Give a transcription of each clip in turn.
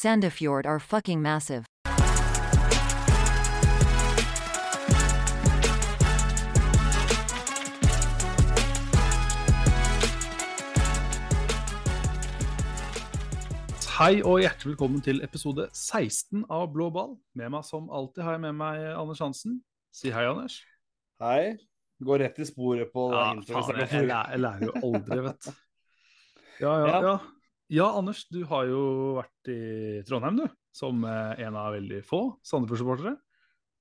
Sandefjord are fucking massive. Hei og hjertelig velkommen til episode 16 av Blå ball. Med meg som alltid har jeg med meg Anders Hansen. Si hei, Anders. Hei. Går rett i sporet på Ja, faen, jeg, jeg, lærer, jo aldri, vet du. Ja, ja, Ja. Ja. Anders, du har jo vært i Trondheim, du. Som eh, en av veldig få Sandefjord-supportere.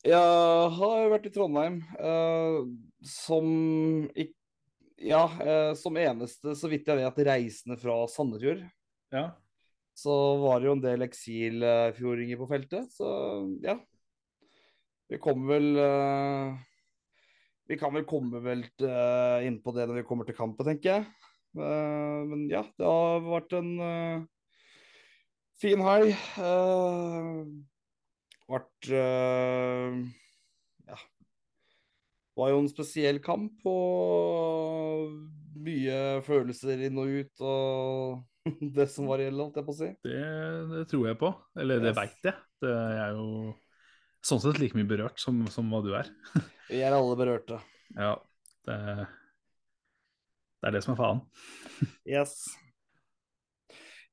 Jeg har vært i Trondheim uh, som ikke Ja, eh, som eneste, så vidt jeg vet, reisende fra Sandefjord. Ja. Så var det jo en del eksilfjordinger på feltet, så ja. Vi kommer vel eh, Vi kan vel komme vel uh, inn på det når vi kommer til kampen, tenker jeg. Eh, men ja, det har vært en eh, fin helg. Uh, vært eh, Ja. Det var jo en spesiell kamp og mye følelser inn og ut og det som var gjeldt, holdt jeg på å si. Det, det tror jeg på. Eller det Yes. veit jeg. Det er jo sånn sett like mye berørt som, som hva du er. Vi er alle berørte. Ja, det, det er det som er faen. Yes.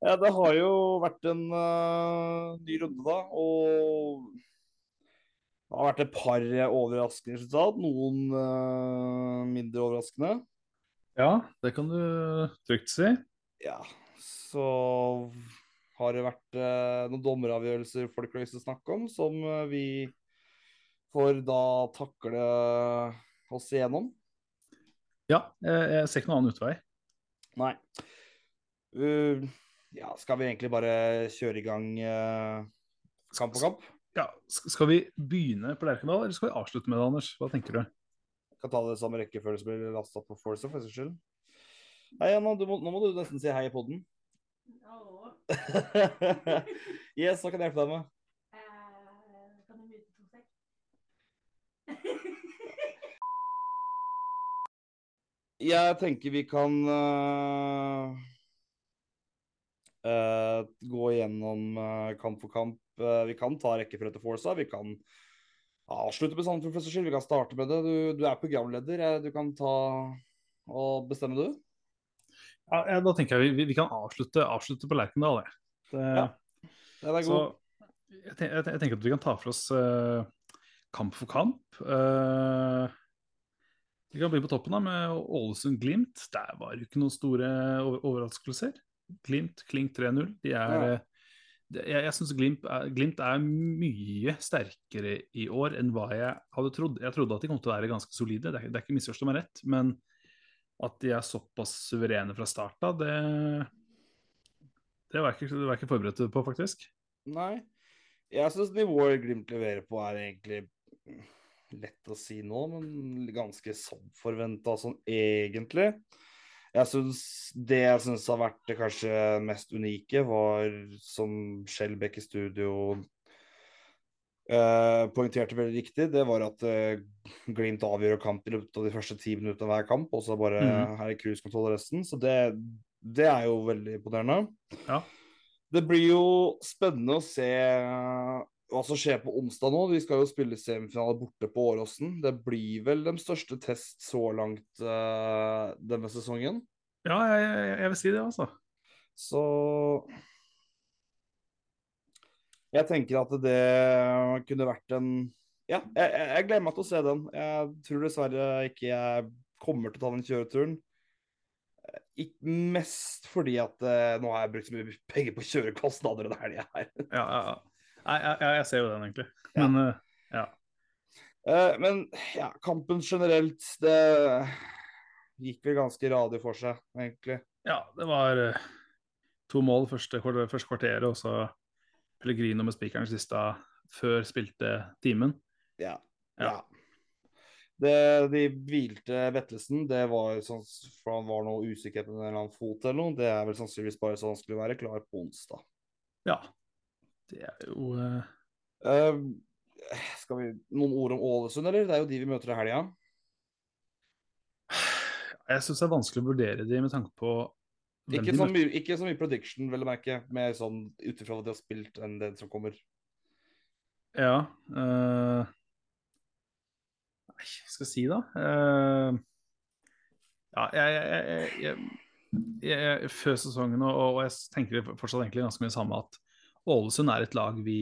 Ja, det har jo vært en uh, ny runde, da, og det har vært et par overraskende resultat. Noen uh, mindre overraskende. Ja, det kan du trygt si. Ja, så har det vært uh, noen dommeravgjørelser folk har lyst til å snakke om, som vi får da takle oss igjennom. Ja, jeg, ser ikke noen annen utvei. Nei. Uh, ja, skal vi egentlig bare kjøre i gang uh, kamp på kamp? Ja, Skal vi begynne på Lerkendal, eller skal vi avslutte med det, Anders? Hva tenker du? Jeg kan ta det samme rekkefølge som blir lasta på Forza, for saks skyld. Hei, Anna, du må, nå må du nesten si hei i poden. Yes, hva kan jeg hjelpe deg med? Eh, kan du mute to sek? Jeg tenker vi kan uh, uh, gå gjennom uh, kamp for kamp. Vi kan ta rekkefølge til Forza. Vi kan avslutte med Sandefjord for skyld. Vi kan starte med det. Du, du er programleder. Du kan ta og bestemme, du. Ja, ja, da tenker jeg vi, vi kan avslutte, avslutte på Lerkendal. jeg. Det, Ja, det er så god. jeg, jeg, ten- jeg tenker at vi kan ta for oss kamp for kamp. Eh, vi kan begynne på toppen da med Ålesund-Glimt. Der var det ikke noen store over overraskelser. Glimt klink 3-0. Er Ja. eh, Jeg, jeg syns Glimt, Glimt er mye sterkere i år enn hva jeg hadde trodd. Jeg trodde at de kom til å være ganske solide, det er, det er ikke misforstå meg rett. Men at de er såpass suverene fra start av, det, det, var jeg ikke, det var jeg ikke forberedt på, faktisk. Nei. Jeg syns nivået Glimt leverer på, er egentlig lett å si nå, men ganske som forventa sånn egentlig. Jeg synes Det jeg syns har vært det kanskje mest unike, var som Skjelbekk i studio eh, poengterte veldig riktig, det var at eh, Glimt avgjør kamp i løpet av de første ti minuttene av hver kamp, og så bare mm. her er cruisekontroll resten. Så det, det er jo veldig imponerende. Ja. Det blir jo spennende å se hva som skjer på onsdag nå. Vi skal jo spille semifinale borte på Åråsen. Det blir vel den største test så langt uh, denne sesongen. Ja, jeg, jeg, jeg vil si det, altså. Så jeg tenker at det kunne vært en Ja, jeg, jeg jeg gleder meg til å se den. Jeg tror dessverre ikke jeg kommer til å ta den kjøreturen. Ikke mest fordi at uh, nå har jeg brukt så mye penger på kjørekostnader denne helga her. Ja, ja, ja. Nei, jeg, jeg, jeg ser jo den, egentlig. Ja. Men eh, ja. Uh, men ja, kampen generelt, det gikk vel ganske radig for seg, egentlig. ja, det var uh, to mål første, første kvarteret, og så Pellegrino med spikeren siste før spilte timen. Ja. Ja. Det, de hvilte Vettelsen. det var sånn for han var noe usikker på en eller annen fot eller noe. Det er vel sannsynligvis bare så han skulle være klar på onsdag. Ja. Det er jo uh... Uh, skal vi Noen ord om Ålesund, eller? Det er jo de vi møter i helga. Jeg syns det er vanskelig å vurdere de med tanke på Ikke så, mye, ikke så mye prediction, vel å merke, mer sånn ut ifra hva de har spilt, enn det som kommer. Ja. uh... Nei, hva skal jeg si, da? Uh... ja, jeg, jeg, jeg, jeg, jeg Før sesongen, og, og jeg tenker fortsatt egentlig ganske mye samme, at Ålesund er et lag vi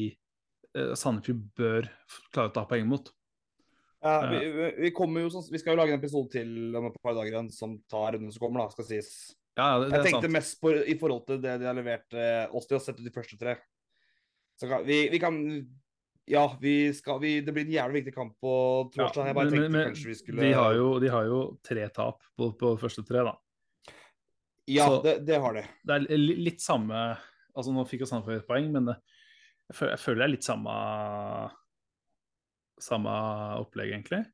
eh, Sandefjord bør klare å ta poeng mot. Ja, vi, vi, vi, kommer jo, sånn- vi skal jo lage en episode til om et par dager som tar runden som kommer, da, skal sies. Ja, det, det Jeg tenkte sant. mest på i forhold til det de har levert eh, oss til å sette de første tre. Så kan, vi, vi kan Ja, vi skal vi, Det blir en jævlig viktig kamp på Ja, torsdag. bare men- men- skulle de, har jo, de har jo tre tap på, på første tre, da. Ja, så- det, det har de. Det er litt samme Altså, nå fikk jo Sandefjord et poeng, men jeg, føler, jeg føler det er litt samme Samme opplegg, egentlig.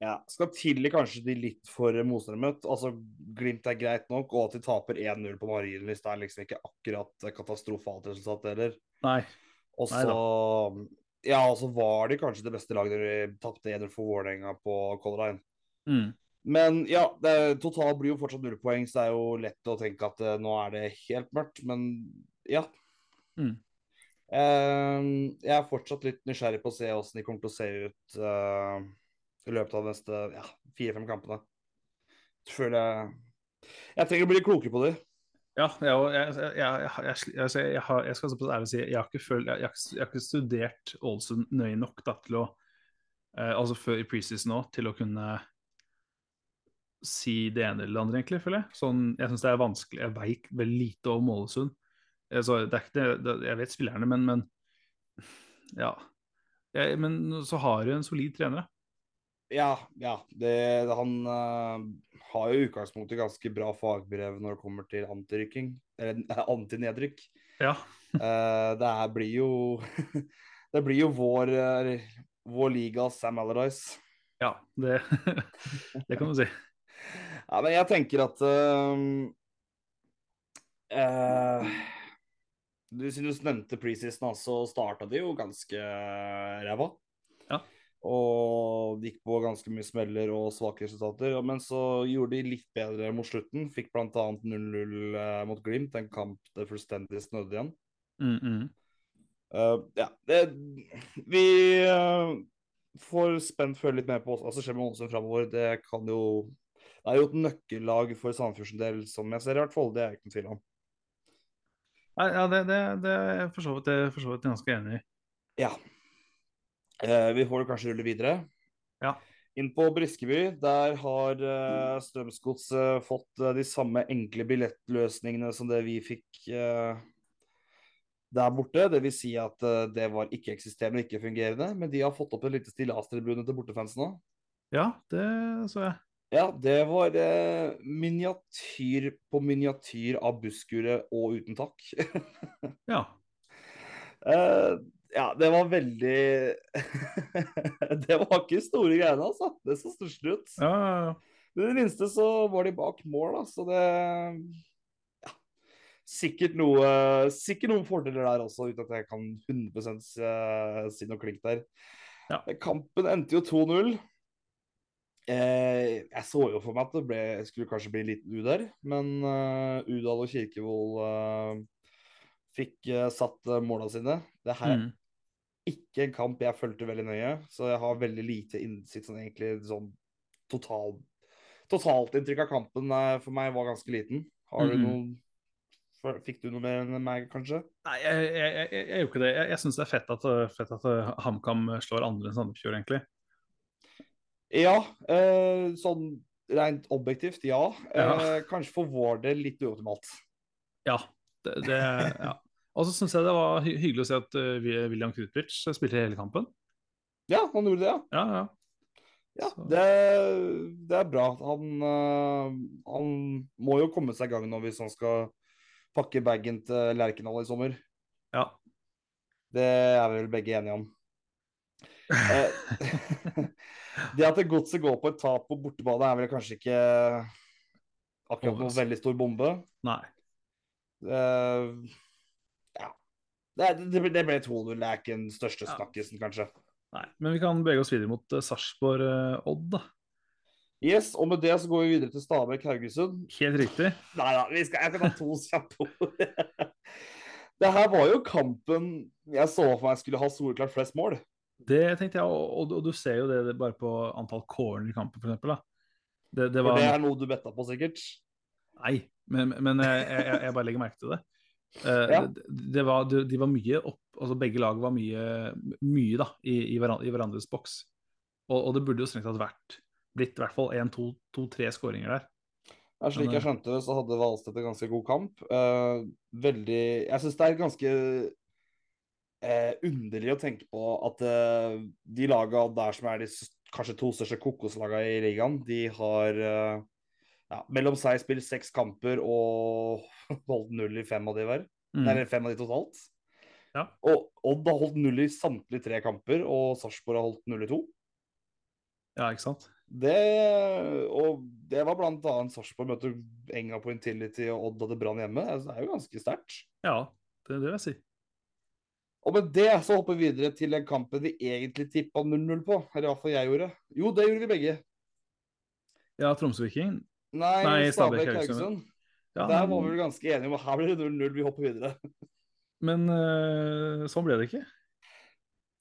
Ja, Skal tilgi kanskje de litt for motstandermøtt. Altså, Glimt er greit nok, og at de taper 1-0 på Marienlyst er liksom ikke akkurat katastrofalt resultat heller. Nei. Og så Ja, og så var de kanskje det beste laget når de tapte 1-0 for Vålerenga på Color Line. Mm. Men ja, det, totalt blir jo fortsatt null poeng, så det er jo lett å tenke at uh, nå er det helt mørkt. Men ja. Mm. Uh, jeg er fortsatt litt nysgjerrig på å se hvordan de kommer til å se ut uh, i løpet av de neste ja, fire-fem kampene. Føler jeg Jeg trenger å bli klokere på dem. Ja, jeg, jeg, jeg, jeg, jeg, jeg, jeg, har, jeg skal såpass ærlig si jeg har ikke, følt, jeg, jeg, har ikke- jeg studert Ålesund nøye nok da, til å eh, Altså før i preseason òg, til å kunne si det ene eller det andre, egentlig, føler jeg. Sånn, jeg syns det er vanskelig. Jeg veit veldig lite om Ålesund. Eh, Så det er ikke det, det, jeg vet spillerne, men, men Ja. Jeg, men så har du en solid trener. da. Ja, ja. Det, han uh, har jo i utgangspunktet ganske bra fagbrev når det kommer til antirykking. Eller antinedrykk. Ja. uh, det her blir jo Det blir jo vår, uh, vår liga Sam Alardis. ja det, det kan du si. Ja, men jeg tenker at uh, uh, du, Siden du nevnte preseason, så starta de jo ganske ræva. Ja. Og de gikk på ganske mye smeller og svake resultater. Men så gjorde de litt bedre mot slutten. Fikk bl.a. 0-0 eh, mot Glimt, en kamp det fullstendig snødde igjen. Mm, -hmm. uh, ja, det, vi uh, får spent følge litt mer på hva som skjer med Ålesund framover. Det kan jo Det er jo et nøkkellag for Sandefjords del, som jeg ser i hvert fall. Det er jeg ikke noen tvil om. Ja, det, det, det er jeg for så vidt- det jeg for så vidt ganske enig i. Ja. Eh, vi får kanskje rulle videre. Ja. Inn på Briskeby, der har uh, Strømsgodset fått eh, de samme enkle billettløsningene som det vi fikk eh, der borte. Det vil si at eh, det var ikke-eksisterende og ikke-fungerende, men de har fått opp en lite stillastribune til bortefansen nå. Ja, det så jeg. Ja, det var eh, miniatyr på miniatyr av busskuret og uten takk. Ja. Eh, ja, det var veldig Det var ikke store greiene, altså. Det så stusslig ut. Ja, ja, ja. Men i det minste så var de bak mål, da, så det Ja. Sikkert noe Sikkert noen fordeler der også, uten at jeg kan 100 eh, si noe klink der. Ja. Kampen endte jo 2-0. Eh, jeg så jo for meg at det ble, skulle kanskje bli en liten U der, men eh, Udal og Kirkevold eh, fikk eh, satt uh, måla sine. Det her er Mm. ikke en kamp jeg fulgte veldig nøye, så jeg har veldig lite innsikt. Sånn egentlig sånn total, Totalinntrykk av kampen for meg var ganske liten. Har du noen Fikk du noe mer enn meg, kanskje? Nei, jeg, jeg, jeg, jeg, jeg gjorde ikke det. Jeg, jeg syns det er fett at, fett at HamKam slår andre enn Sandefjord, egentlig. Ja, eh, sånn rent objektivt, ja. Ja. Eh, kanskje for vår del litt uoptimalt. Ja. Det, det, ja. Og så syns jeg det var hy hyggelig å se at uh, William Krutbridge spilte hele kampen. Ja, han gjorde det, ja. Ja, ja. Ja, det, det er bra. Han, uh, han må jo komme seg i gang nå hvis han skal pakke bagen til Lerkendal i sommer. ja. Det er vi vel begge enige om. Eh, det at godset går på et tap på bortebane, er vel kanskje ikke akkurat noen veldig stor bombe. Nei. Uh, ja. Det, det, det ble 2-0. Det er ikke den største Ja. kanskje. Nei. Men vi kan bevege oss videre mot uh, Sarpsborg-Odd, da. Yes, og med det så går vi videre til Stabæk-Haugesund. Helt riktig. Nei da, vi skal, jeg kan ta to kjappe ord. Det her var jo kampen jeg så for meg skulle ha soleklart flest mål. Det tenkte jeg, og, og, du ser jo det bare på antall corner i kampen. Da. Det, det For var det er noe du betta på, sikkert. Nei, men, men jeg, jeg, jeg bare legger merke til det. Uh, Ja. det, det var, de, de var mye opp altså Begge lag var mye, mye da, i, i, hverandre, i hverandres boks. Og, og det burde jo strengt tatt vært blitt i hvert fall én, to, to, tre skåringer der. Ja, slik jeg skjønte det, så hadde Valstedt en ganske god kamp. Uh, veldig Jeg syns det er ganske eh, underlig å tenke på at eh, de laga der som er de kanskje to største kokoslaga i ligaen, de har eh, ja, mellom seg spilt seks kamper og holdt null i fem av de hver. Mm. Nei, fem av de totalt. Ja. Og Odd har holdt null i samtlige tre kamper, og Sarpsborg har holdt null i to. Ja, ikke sant? Det, og det var annet Sarpsborg møtte Enga på Intility og Odd hadde Brann hjemme. Det er jo ganske sterkt. Ja, det, det vil jeg si. Og med det så hopper vi videre til den kampen vi egentlig tippa 0-0 på. Eller iallfall jeg gjorde. Jo, det gjorde vi begge. Ja, Tromsø-Viking. Nei, Nei, Stabæk Stabæk-Haugesund. Ja, Der var vi vel ganske enige om at her blir det 0-0, vi hopper videre. Men uh, sånn ble det ikke.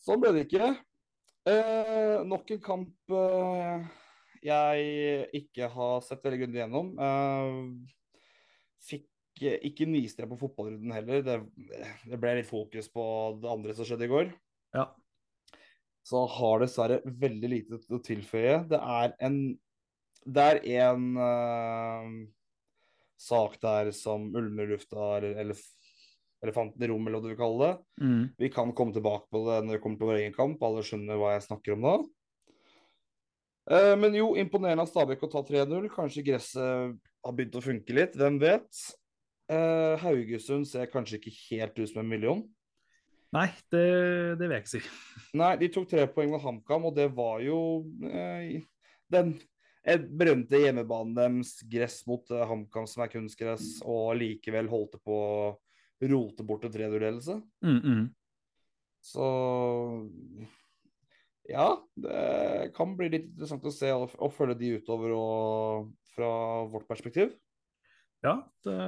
Sånn ble det ikke. Uh, nok en kamp uh, jeg ikke har sett veldig grundig gjennom. Eh, fikk eh, ikke niste på fotballrunden heller. Det, det ble litt fokus på det andre som skjedde i går. Ja. Så har dessverre veldig lite å tilføye. Det er en Det er en uh, sak der som ulmer i lufta, eller elef, elefanten i rommet, eller hva du vil kalle det. Mm. Vi kan komme tilbake på det når det kommer til vår egen kamp. Alle skjønner hva jeg snakker om da. Eh, men jo, imponerende av Stabæk å ta 3-0. Kanskje gresset har begynt å funke litt. Hvem vet? Eh, Haugesund ser kanskje ikke helt ut som en million. Nei, det, det vil jeg ikke si. Nei, de tok tre poeng med HamKam, og det var jo uh, den berømte hjemmebanen deres, gress mot uh, HamKam som er kunstgress, og likevel holdt det på å rote bort en 3-0-ledelse. Mm, mm. Så ja, det kan bli litt interessant å se og, og følge de utover og fra vårt perspektiv. Ja, det,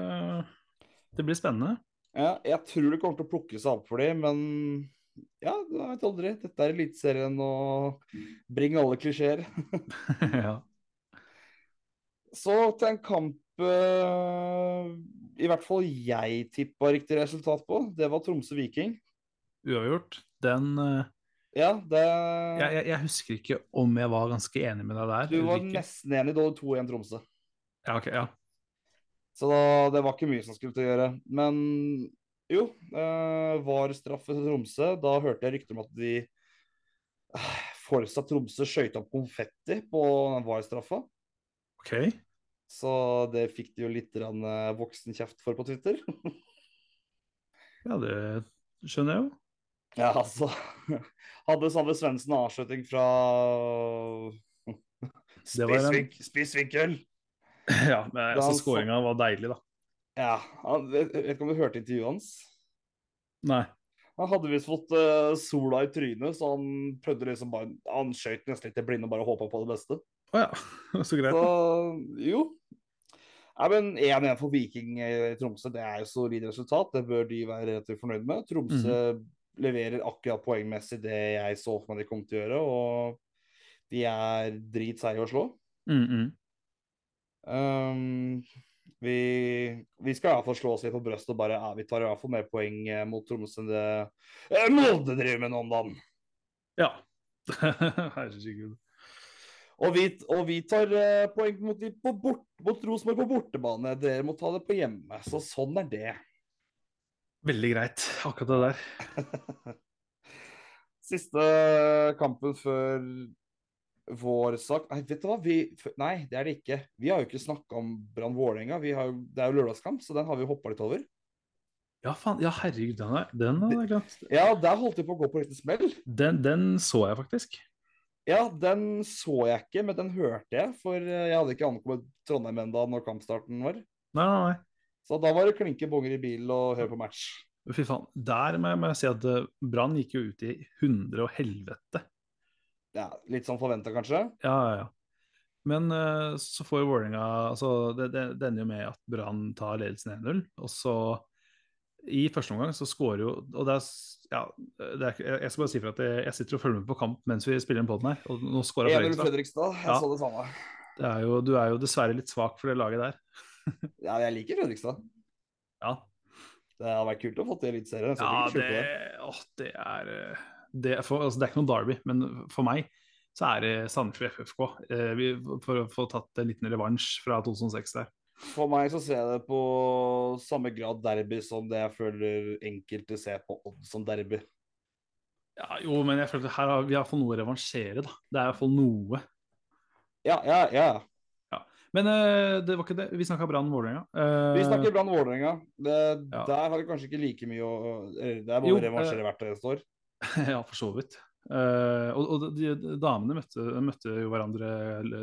det blir spennende. Ja, jeg tror det kommer til å plukke seg opp for dem, men ja, du vet aldri. Dette er Eliteserien og bring alle klisjeer. ja. Så til en kamp eh, i hvert fall jeg tippa riktig resultat på. Det var Tromsø-Viking. Uavgjort. Den eh, Ja, det jeg, jeg, jeg husker ikke om jeg var ganske enig med deg der. Du var nesten enig. da Du hadde 2-1 Tromsø. Ja, ok, ja. Så da, det var ikke mye som skulle til å gjøre. Men jo, eh, var straffe til Tromsø. Da hørte jeg rykter om at de eh, fortsatt Tromsø skøyt opp konfetti på VAR-straffa. Ok. Så det fikk de jo litt rann, eh, voksenkjeft for på Twitter. Ja, det skjønner jeg jo. Ja, altså Hadde Sander Svendsen avslutning fra Spissvinkel. Ja, men altså, han skåringa var deilig, da. Ja, han, jeg vet ikke om du hørte intervjuet hans? Nei. Han hadde visst fått uh, sola i trynet, så han prøvde liksom bare Han skøyt nesten litt til blinde og bare håpa på det beste. Å ja, så greit. Så jo. Nei, men 1-1 for Viking i Tromsø, det er jo solid resultat. Det bør de være relativt fornøyd med. Tromsø leverer akkurat poengmessig det jeg så for meg de kom til å gjøre, og de er dritseige å slå. Mm, mm. Um, vi, vi skal i hvert fall slå oss litt på brystet og bare ja, vi tar fall mer poeng eh, mot Tromsø enn det eh, Molde driver med nå om dagen. Ja. Herregud. Og vi, og vi tar eh, poeng mot, de på bort, mot Rosenborg på bortebane. Dere må ta det på hjemme. Så sånn er det. Veldig greit, akkurat det der. Siste kampen før vår sak Nei, vet du hva? Vi, nei, det er det ikke. Vi har jo ikke snakka om Brann Vålerenga. Det er jo lørdagskamp, så den har vi hoppa litt over. Ja, faen. Ja, herregud, den, er, den hadde jeg glemt. Ja, der holdt vi på å gå på riktig smell. Den, den så jeg faktisk. Ja, den så jeg ikke, men den hørte jeg. For eh, jeg hadde ikke ankommet Trondheim ennå når kampstarten var. Nei, nei, nei. Så da var det klinke bonger i bilen og høre på match. Fy faen. Der må jeg, må jeg si at eh, Brann gikk jo ut i hundre og helvete. Ja, Litt sånn forventa, kanskje. Ja, ja, ja. Men uh, så får jo Vålerenga altså, det, det, det ender jo med at Brann tar ledelsen 1-0. Og så i første omgang så scorer jo Og det er, ja, det er, jeg skal bare si for at jeg, jeg sitter og følger med på kamp mens vi spiller den poden her, og nå scora Fredrikstad. Fredrikstad. Jeg Ja. så det samme. Det er jo, du er jo dessverre litt svak for det laget der. Ja, jeg liker Fredrikstad. Ja, Det hadde vært kult å få til Eliteserien. ja det, åh, det er eh, det, for, altså, det er ikke noe derby, men for meg så er det Sandefjord FFK. Eh, vi, for å få tatt en liten revansj fra 2006 der. For meg så ser jeg det på samme grad derby som det jeg føler enkelte ser på som derby. Ja, jo, men jeg føler at her har vi fått noe å revansjere, da. Det er iallfall noe. Ja, ja, ja. Men uh, det var ikke det. Vi snakka Brann-Vålerenga. Uh, Vi snakker Brann-Vålerenga. Ja. Der har det kanskje ikke like mye å Det er bare å revansjere eh, hvert står. ja, for så vidt. Uh, og og de, de, damene møtte, møtte jo hverandre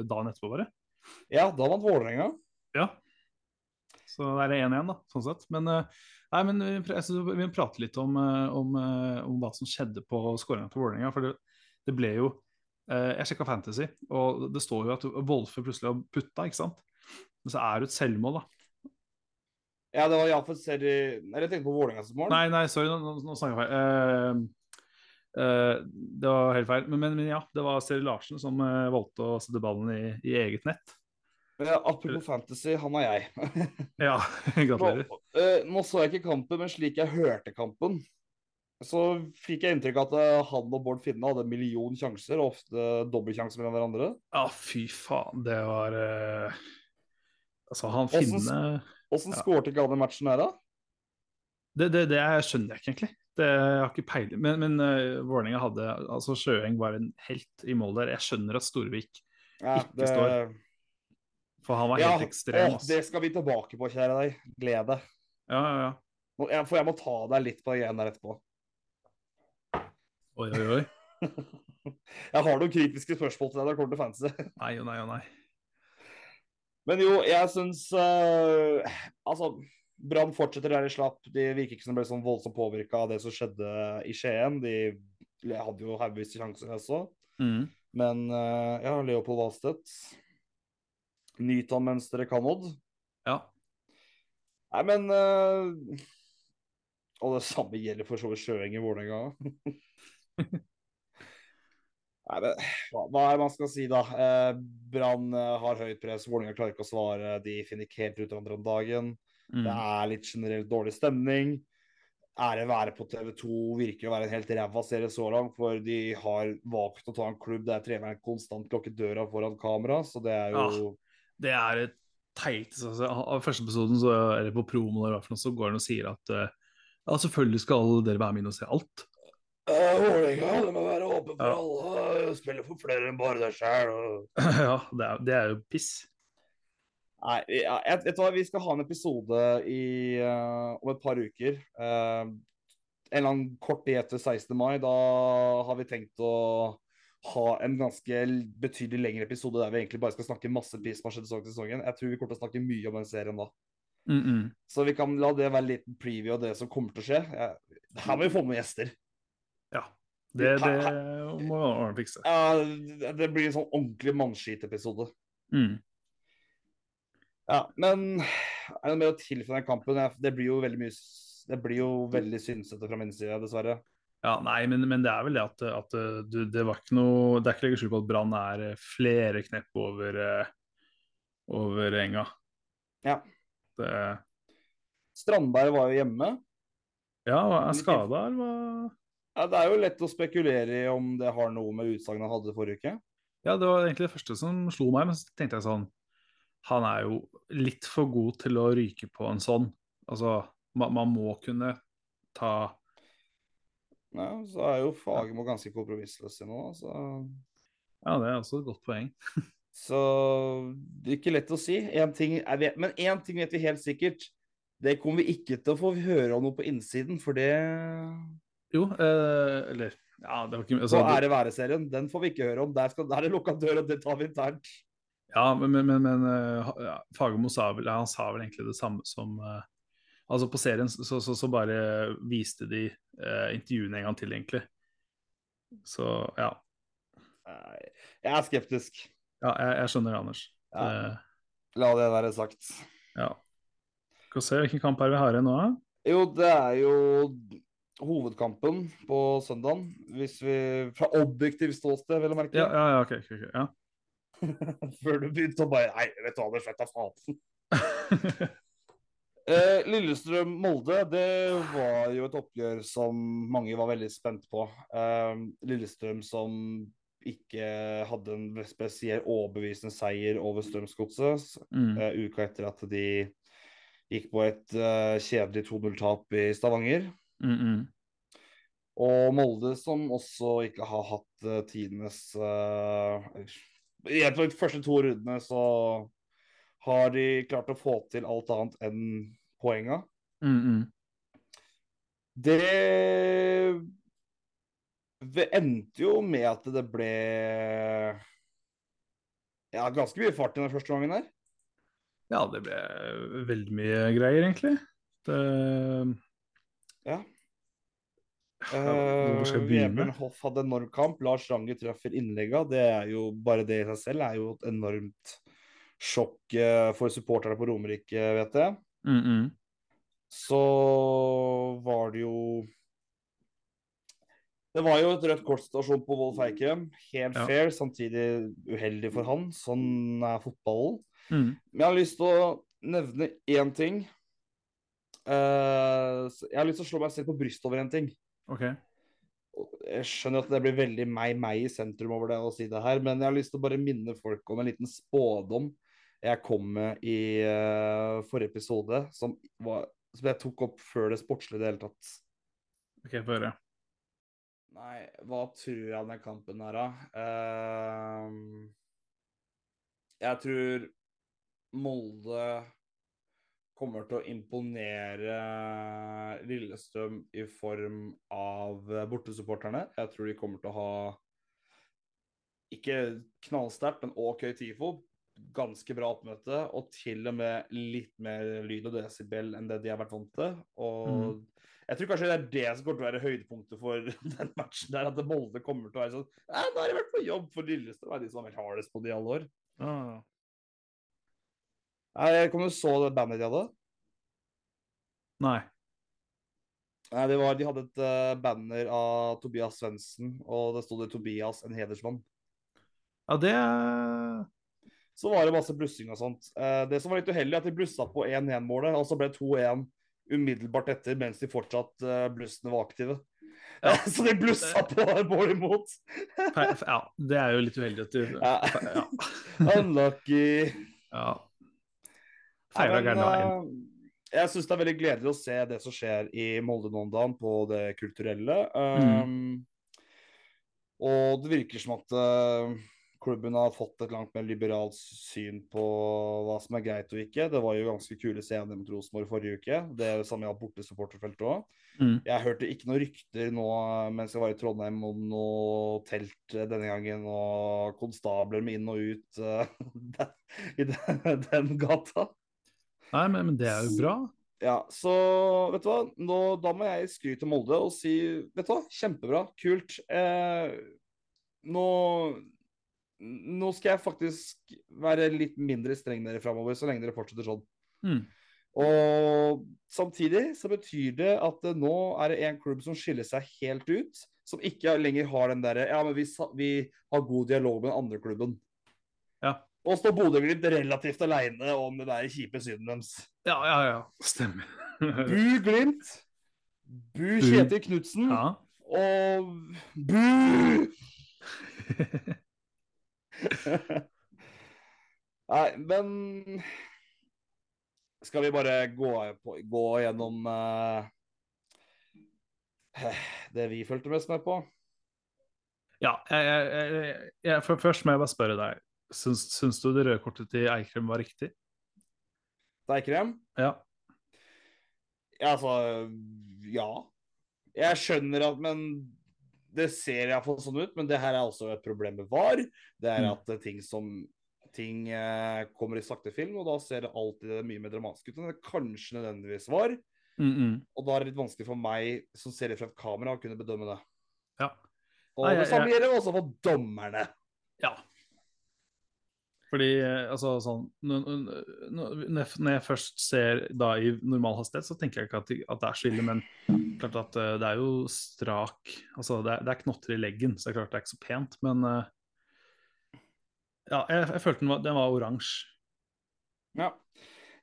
dagen etterpå, bare. Ja, da vant Vålerenga. Ja. Så det er 1-1, da, sånn sett. Men, eh, nei, men vi, jeg vi må prate litt om, eh, om, eh, om hva som skjedde på skåringa til Vålerenga. For det, det ble jo eh, Jeg sjekka Fantasy, og det står jo at Wolfe plutselig har putta, ikke sant? Men så er det et selvmål, da. Ja, det var iallfall serie Nei, jeg tenkte på Vålerengas mål. Nei, nei, sorry, nå, nå, nå snakker jeg feil. Eh, eh, det var helt feil. Men, men, men ja, det var Seri Larsen som eh, valgte å sette ballen i, i eget nett. Ja, apropos fantasy, han er jeg. Ja, nå, gratulerer. eh, nå så jeg ikke kampen, men slik jeg hørte kampen, så fikk jeg inntrykk av at eh, han og Bård Finne hadde en million sjanser, og ofte dobbeltsjanser mellom hverandre. Ja, fy faen, det var uh... Altså, han Finne Åssen Ja. skårte ikke han i matchen her, da? det, det, det skjønner jeg ikke egentlig. Det jeg har ikke peiling. Men, men uh, Vålerenga hadde Altså, Sjøeng var en helt i mål der. Jeg skjønner at Storvik Ja, Ikke står. For han var Ja, helt ekstrem. å, det skal vi tilbake på, kjære deg. Gled deg. Ja, ja, ja. For jeg må ta deg litt på igjen der etterpå. Oi, oi, oi. Jeg har noen kritiske spørsmål til deg når det kommer til fantasy. Nei og nei og nei. Men jo, jeg syns uh, Altså, Brann fortsetter der de slapp. De virker ikke som de ble sånn voldsomt påvirka av det som skjedde i Skien. De hadde jo haugevis sjanser også. Mm. Men eh, ja, Leopold Valstedt Nyt han mens dere kan, Odd. Ja. Nei, men uh... Og det samme gjelder for så vidt Sjøeng i Vålerenga. Nei, men hva, hva er det man skal si, da? Eh, Brann eh, har høyt press, Vålerenga klarer ikke å svare. De finner ikke helt ut av hverandre om dagen. Mm. Det er litt generelt dårlig stemning. Ære være på TV 2 virker å være en helt ræva serie så langt, for de har valgt å ta en klubb der treneren konstant lukker døra foran kamera, så det er jo Det er teit altså, Av første episoden, så, eller på promoen, eller hva for noe, så går han og sier at eh, ja, selvfølgelig skal dere være med inn og se alt. «Eh, Vålerenga, det må være åpen for Ja. alle. Spille for flere enn bare deg sjæl. ja, det er, det er jo piss. Nei, jeg, vet du hva, vi skal ha en episode i, uh, om et par uker. Uh, en eller annen kort tid etter 16. mai. Da har vi tenkt å ha en ganske betydelig lengre episode der vi egentlig bare skal snakke masse piss som har skjedd i sesongen. Jeg tror vi kommer til å snakke mye om den serien da. Mm -mm. Så vi kan la det være en liten preview av det som kommer til å skje. Jeg, her må vi få med gjester. Ja. Det, det må Arne fikse. Uh, det blir en sånn ordentlig mannskitepisode. Mm. Ja, men er det noe mer å tilføye den kampen? Det blir jo veldig mye Det blir jo veldig synsete fra min side, dessverre. Ja, nei, men, men det er vel det at, at uh, du, det var ikke noe Det er ikke legge skjul på at Brann er uh, flere knepp over, uh, over enga. Ja. Det, Strandberg var jo hjemme. ja, er skada, eller hva? Ja, det er jo lett å spekulere i om det har noe med utsagnet han hadde forrige uke. Ja, det var egentlig det første som slo meg, men så tenkte jeg sånn Han er jo litt for god til å ryke på en sånn. Altså, man, man må kunne ta Ja, så er jo Fagermo ganske kompromissløs nå. Så, Ja, det er også et godt poeng. så det er ikke lett å si. En vet, men én ting vet vi helt sikkert. Det kommer vi ikke til å få høre om noe på innsiden, for det Jo, eh, eller Ja, det var ikke altså, Så ære være-serien, den får vi ikke høre om. Der, skal, der er det lukka dør, og det tar vi internt. Ja, men, men, men, eh, ja, Fagermo sa vel, han sa vel egentlig det samme som uh, Altså På serien så, så, så bare viste de uh, intervjuene en gang til, egentlig. Så ja. Jeg er skeptisk. Ja, jeg, jeg skjønner det, Anders. Ja. Det- La det være sagt. ja. Skal vi se hvilken kamp er vi har igjen nå, da? Jo, det er jo hovedkampen på søndagen. Hvis vi Fra objektivt ståsted, vil jeg merke. Ja, ja, ja, okay, ok, ok, ja. Før du begynte å bare Nei, vet du hva, det slett er faen. Eh, Lillestrøm-Molde, det var jo et oppgjør som mange var veldig spent på. Eh, Lillestrøm som ikke hadde en spesiell overbevisende seier over Strømsgodset mm. eh, uka etter at de gikk på et eh, kjedelig 2-0-tap i Stavanger. Mm, mm. Og Molde som også ikke har hatt uh, tidenes uh, på de første to rundene så har de klart å få til alt annet enn poenga. Mm, mm. Det Det endte jo med at det ble ja, ganske mye fart i den første gangen her. Ja, det ble veldig mye greier, egentlig. Det... Ja. Begynne? Vebjørn Hoff hadde en enorm kamp. Lars Ranger treffer innlegga. Det er jo bare det i seg selv er jo et enormt sjokk eh, for supporterne på Romerike, vet jeg. Mm, mm. Så var det jo Det var jo et rødt kort-situasjon på Wolf Eikrem. Helt Ja. fair, samtidig uheldig for han. Sånn er fotballen. Mm. Men jeg har lyst til å nevne én ting. Uh, jeg har lyst til å slå meg selv på brystet over en ting. OK. Jeg skjønner at det blir veldig meg-meg i sentrum over det å si det her, men jeg har lyst til å bare minne folk om en liten spådom jeg kom med i uh, forrige episode, som, var, som jeg tok opp før det sportslige i det hele tatt. ok, Få høre. Nei, hva tror jeg om den kampen her, da? Uh, jeg tror Molde kommer til å imponere Lillestrøm i form av bortesupporterne. Jeg tror de kommer til å ha ikke knallsterkt, men OK TIFO. Ganske bra oppmøte, og til og med litt mer lyd og desibel enn det de har vært vant til. Og jeg tror kanskje det er det som kommer til å være høydepunktet for den matchen der, at Molde kommer til å være sånn Ja, nå har de vært på jobb for Lillestrøm, det er de som har vært hardest på det i alle år. Ah. Nei, Kom du så det bandet de hadde? Nei. Nei, det var, De hadde et uh, banner av Tobias Svendsen, og det sto det 'Tobias, en hedersmann'. Ja, det Så var det masse blussing og sånt. Uh, det som var litt uheldig, er at de blussa på 1-1-målet, og så ble 2-1 umiddelbart etter, mens de fortsatt uh, blussene var aktive. Ja. så de blussa på mål imot. Ja, det er jo litt uheldig at du. Ja. Unlucky. ja. Nei, Feila men, veien. eh, jeg syns det er veldig gledelig å se det som skjer i Molde nå om dagen, på det kulturelle. Mm. Um, og det virker som at uh, klubben har fått et langt mer liberalt syn på hva som er greit og ikke. Det var jo ganske kule scener mot Rosenborg forrige uke. Det er det samme gjaldt bortesupporterfeltet òg. Mm. Jeg hørte ikke noen rykter nå mens jeg var i Trondheim om noe telt denne gangen, og konstabler med inn og ut uh, i den, den gata. Nei, men, men det er jo bra. Ja, så vet du hva, nå, da må jeg skryte Molde og si Vet du hva, kjempebra, kult. Eh, nå, nå skal jeg faktisk være litt mindre streng dere framover, så lenge dere fortsetter sånn. Mm. Og samtidig så betyr det at eh, nå er det en klubb som skiller seg helt ut, som ikke lenger har den derre Ja, men vi, vi har god dialog med den andre klubben. Ja. Og står Bodø-Glimt relativt aleine om det der kjipe synet deres. Ja, ja, ja. Stemmer. Bu Glimt. Bu Kjetil Knutsen. Ja. Og bu! Nei, men Skal vi bare gå, på, gå gjennom uh, det vi fulgte mest med på? Ja, jeg, jeg, jeg, jeg, for først må jeg bare spørre deg. Syns, syns du det røde kortet til Eikrem var riktig? Deikrem? Ja. Ja, altså Ja. Jeg skjønner at Men det ser iallfall sånn ut. Men det her er også et problem med VAR. Det er Mm. at mm. ting som ting eh, kommer i sakte film, og da ser det alltid mye mer dramatisk ut enn det kanskje nødvendigvis var. Mm, mm. Og da er det litt vanskelig for meg som ser det fra et kamera, å kunne bedømme det. Ja. Og Nei, det samme gjelder også for dommerne. ja. Fordi eh, altså sånn Når, jeg først ser da i normal hastighet, så tenker jeg ikke at, at det er så ille, men klart at eh, det er jo strak Altså det er, det er knotter i leggen, så det er klart det er ikke så pent, men eh, Ja, jeg, jeg følte den var, den var oransje. Ja.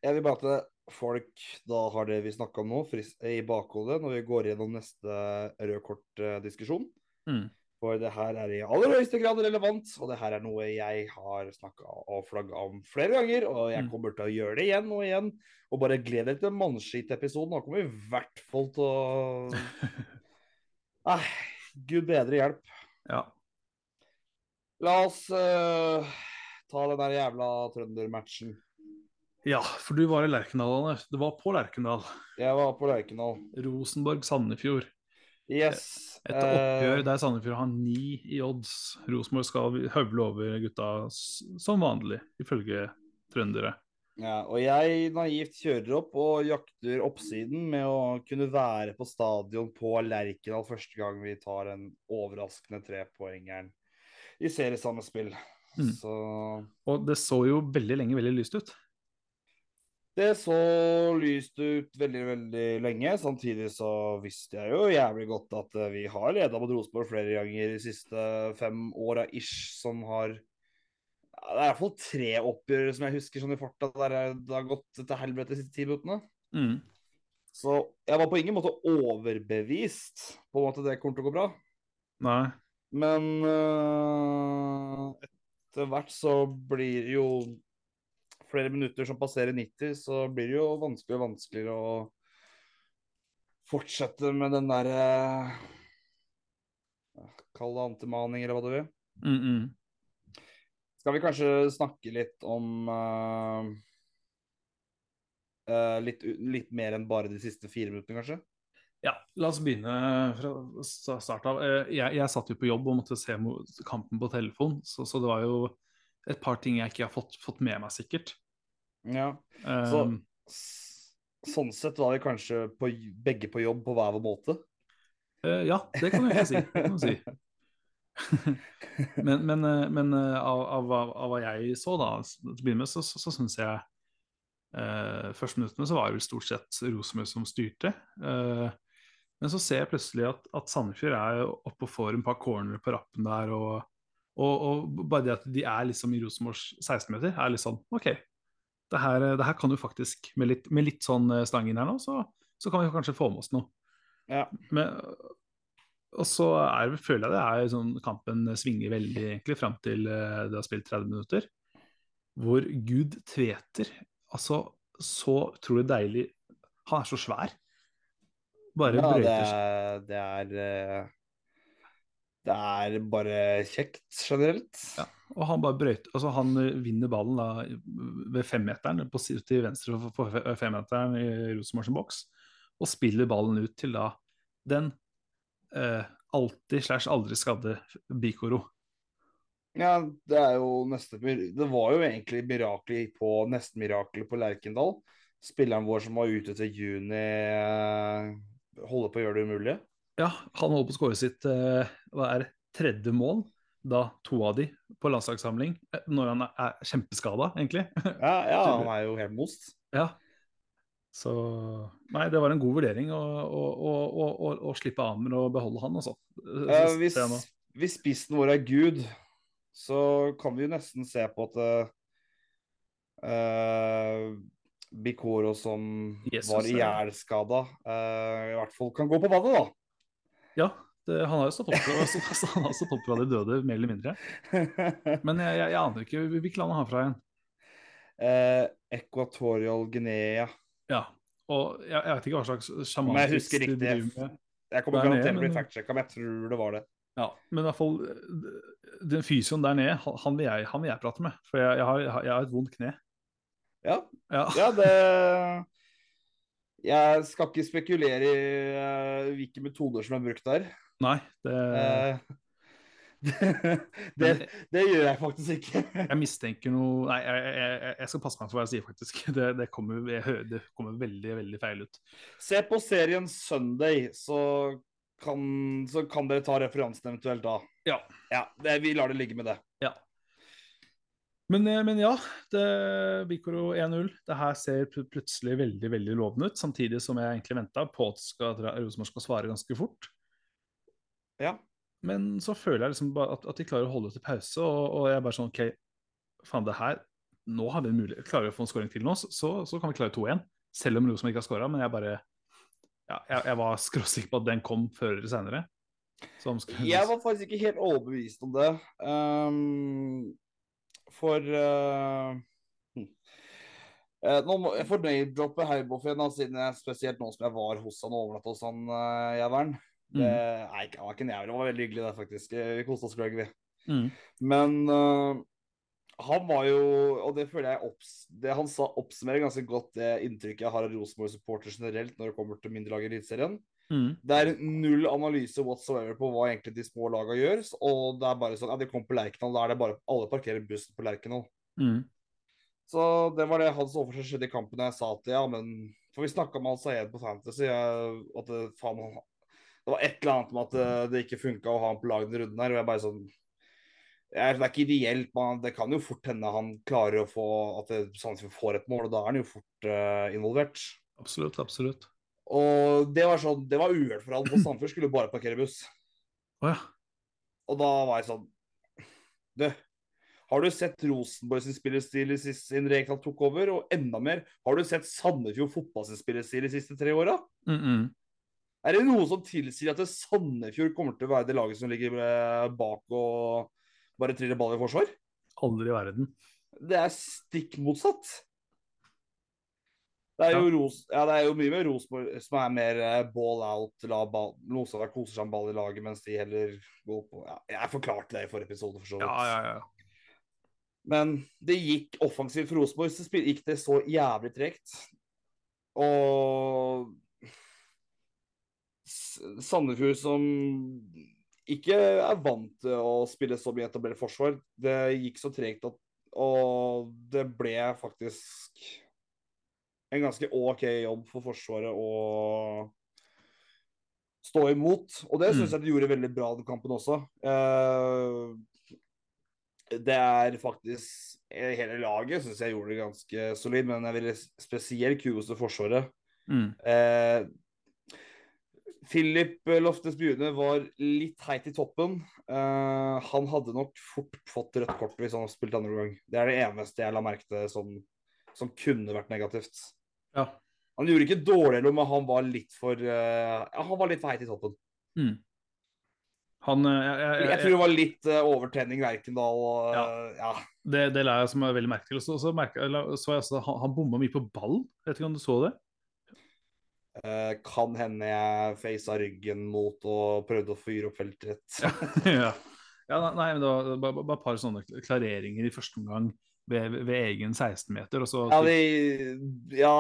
Jeg vil bare at folk da har det vi snakka om nå, i bakhodet når vi går gjennom neste rød kort-diskusjon. Mm. For det her er i aller høyeste grad relevant, og det her er noe jeg har snakka og flagga om flere ganger. Og jeg Mm. kommer til å gjøre det igjen og igjen. Og bare gled dere til mannskit-episoden. Da kommer vi i hvert fall til å Nei, gud bedre hjelp. Ja. La oss uh, ta den der jævla trøndermatchen. ja, for du var i Lerkendal, Anders. Det var på Lerkendal. Jeg var på Lerkendal. Rosenborg-Sandefjord. Yes. Et oppgjør eh, der Sandefjord har ni i odds. Rosenborg skal høvle over gutta som vanlig, ifølge trøndere. Ja, og jeg naivt kjører opp og jakter oppsiden med å kunne være på stadion på Lerkendal første gang vi tar en overraskende trepoengeren i seriesammenspill. Mm. Så Og det så jo veldig lenge veldig lyst ut. Det så lyst ut veldig, veldig lenge. Samtidig så visste jeg jo jævlig godt at eh, vi har leda mot Rosenborg flere ganger de siste fem åra ish, som har ja, Det er iallfall tre oppgjør som jeg husker sånn i farta, der det har gått til helvete de siste ti minuttene. Mm. Så jeg var på ingen måte overbevist på måte det kommer til å gå bra. Nei. Men øh, etter hvert så blir jo flere minutter som passerer 90, så blir det jo vanskeligere og vanskeligere å fortsette med den derre Kall det antimaning, eller hva du vil. Mm -mm. Skal vi kanskje snakke litt om øh, øh, litt, litt mer enn bare de siste fire minuttene, kanskje? Ja, la oss begynne fra start av. Eh, Jeg, jeg satt jo på jobb og måtte se kampen på telefon, så, så det var jo et par ting jeg ikke har fått, fått med meg, sikkert. Ja. Så Um, s- sånn sett var vi kanskje på, begge på jobb på hver vår måte. Uh, ja, det kan vi ikke si. Kan si. men men, eh, men eh, av, av, av hva jeg så, da, til å begynne med, så, så, så syns jeg uh, Første minuttene så var det vel stort sett Rosenborg som styrte. Uh, men så ser jeg plutselig at, at Sandefjord er oppe og får en par corner på rappen der. Og, og, og bare det at de er liksom i Rosenborgs 16-meter, er litt sånn OK. Det her, det her kan jo faktisk, med litt, med litt sånn eh, stang inn her nå, så, så kan vi kanskje få med oss noe. Ja. Men, og så er, føler jeg det er sånn kampen svinger veldig egentlig fram til eh, det har spilt 30 minutter. Hvor Gud tveter. Altså, så utrolig deilig Han er så svær. Bare Ja, brøyter seg. Det, det er eh, Det er bare kjekt generelt. Ja. Og han bare brøyter Altså, han eh, vinner ballen da ved femmeteren, på til venstre på på femmeteren i Rosenborgs boks, og spiller ballen ut til da den eh, alltid slash aldri skadde Bikoro. Ja, det er jo neste Det var jo egentlig mirakler på nesten mirakler på Lerkendal. Spilleren vår som var ute til juni, eh, holder på å gjøre det umulige. Ja, han holder på å skåre sitt eh, hva er tredje mål, da to av de på landslagssamling, eh, når han er, kjempeskada, egentlig. Ja, ja han er jo helt most. ja. Så Nei, det var en god vurdering å, å, å, å, slippe Amer og beholde han, altså. Eh, hvis, hvis spissen vår er Gud, så kan vi jo nesten se på at uh, Bikoro som Jesus, var ihjelskada, uh, i hvert fall kan gå på vannet, da. Ja, det, han har jo stått opp fra, så, han har stått opp fra de døde, mer eller mindre. Men jeg, jeg, jeg aner ikke hvilket land han har fra igjen. Eh, Equatorial Guinea. Ja, og jeg, jeg vet ikke hva slags Om jeg husker riktig. Jeg kommer garantert til å bli factchecka, men jeg tror det var det. Ja, men i hvert fall den fysioen der nede, han, han, vil, jeg, han vil jeg prate med. For jeg har- jeg har et vondt kne. Ja, Ja, ja det Jeg skal ikke spekulere i eh, hvilke metoder som er brukt der. Nei, det, Eh, det, det, det gjør jeg faktisk ikke. jeg mistenker noe Nei, jeg, jeg, jeg- skal passe meg for hva jeg sier, faktisk. Det, det, kommer, jeg det kommer veldig, veldig feil ut. Se på serien Sunday, så kan, så kan dere ta referansen eventuelt da. Ja. Ja, det, Vi lar det ligge med det. Men, eh, men ja, det, Bikoro 1-0. Det her ser plutselig veldig veldig lovende ut. Samtidig som jeg egentlig venta på at Rosenborg skal svare ganske fort. Ja. Men så føler jeg liksom at, at de klarer å holde til pause, og, og jeg er bare sånn OK, faen, det her Nå har vi en mulighet. Klarer vi å få en scoring til nå, så, så kan vi klare 2-1. Selv om Rosenborg ikke har scora, men jeg bare ja, jeg, jeg var skråsikker på at den kom før eller senere. Jeg var faktisk ikke helt overbevist om det. Ehm, for uh, hm. Eh, nå må jeg Heiboffen, da, siden jeg, spesielt nå som jeg var hos han og overnatta hos han uh, jævelen. Det, nei, ikke- han var ikke en jævel, det var veldig hyggelig det, faktisk. Eh, Vi koste oss gløgg, vi. Mm. Men uh, han var jo Og det føler jeg opps, det han sa, oppsummerer ganske godt det inntrykket jeg har av Rosenborg-supporter generelt når det kommer til mindre lag i Eliteserien. Mm. Det er null analyse whatsoever på hva egentlig de små lagene gjør. Og det er bare sånn Ja, de kommer på Lerkendal, da er det bare Alle parkerer bussen på Lerkendal. Mm. Så det var det hans så skjedde i kampen. Jeg sa at ja, men For vi snakka med han Sayed på Fantasy, jeg, at det, faen, han- det var et eller annet med at det, det ikke funka å ha han på laget denne runden her. Og jeg bare sånn jeg, Det er ikke ideelt, men det kan jo fort hende han klarer å få At det- Sandefjord får et mål, og da er han jo fort uh, involvert. Absolutt, absolutt. Og det var sånn, det var uhørt for han, for Sandefjord skulle bare parkere buss. Oh, ja. Og da var jeg sånn Du, har du sett Rosenborg sin spillestil i siden Rekdal tok over? Og enda mer, har du sett Sandefjord fotball sin spillestil de siste tre åra? Mm -mm. Er det noe som tilsier at Sandefjord kommer til å være det laget som ligger eh, bak og bare triller ball i forsvar? Aldri i verden. Det er stikk motsatt. Det er Ros ja, det er jo mye med Rosenborg som er mer eh, ball out, la ball, Rosenborg koser seg med ball i laget, mens de heller går på ja, Jeg forklarte det i forrige episode, for så vidt. Ja, ja, ja. Men det gikk offensivt for Rosenborg, så gikk det så jævlig tregt. Og Sandefjord som ikke er vant til å spille så mye etablert forsvar, det gikk så tregt at Og det ble faktisk en ganske OK jobb for Forsvaret å stå imot. Og det syns Mm. jeg de gjorde veldig bra den kampen også. Eh, det er faktisk Hele laget syns jeg gjorde det ganske solid, men jeg ville spesielt kudos til Forsvaret. Mm. Eh, Philip Loftes Bjune var litt heit i toppen. Eh, han hadde nok fort fått rødt kort hvis han hadde spilt andre gang. Det er det eneste jeg la merke til som, som kunne vært negativt. Ja. Han gjorde ikke dårligere, men han var litt for uh, Han var litt for heit i toppen. Mm. Han jeg, jeg, jeg, Jeg tror det var litt uh, overtenning Lerkendal. Uh, Ja. eh, ja. Det, det la jeg som er veldig merke til. Og så, så, merket, så jeg altså, han, han bomma mye på ball. Vet ikke om du så det? Uh, kan hende jeg faca ryggen mot og prøvde å fyre opp feltet. ja. ja, nei, men det var bare, bare et par sånne klareringer i første omgang ved, ved egen 16-meter. Så Ja, de, ja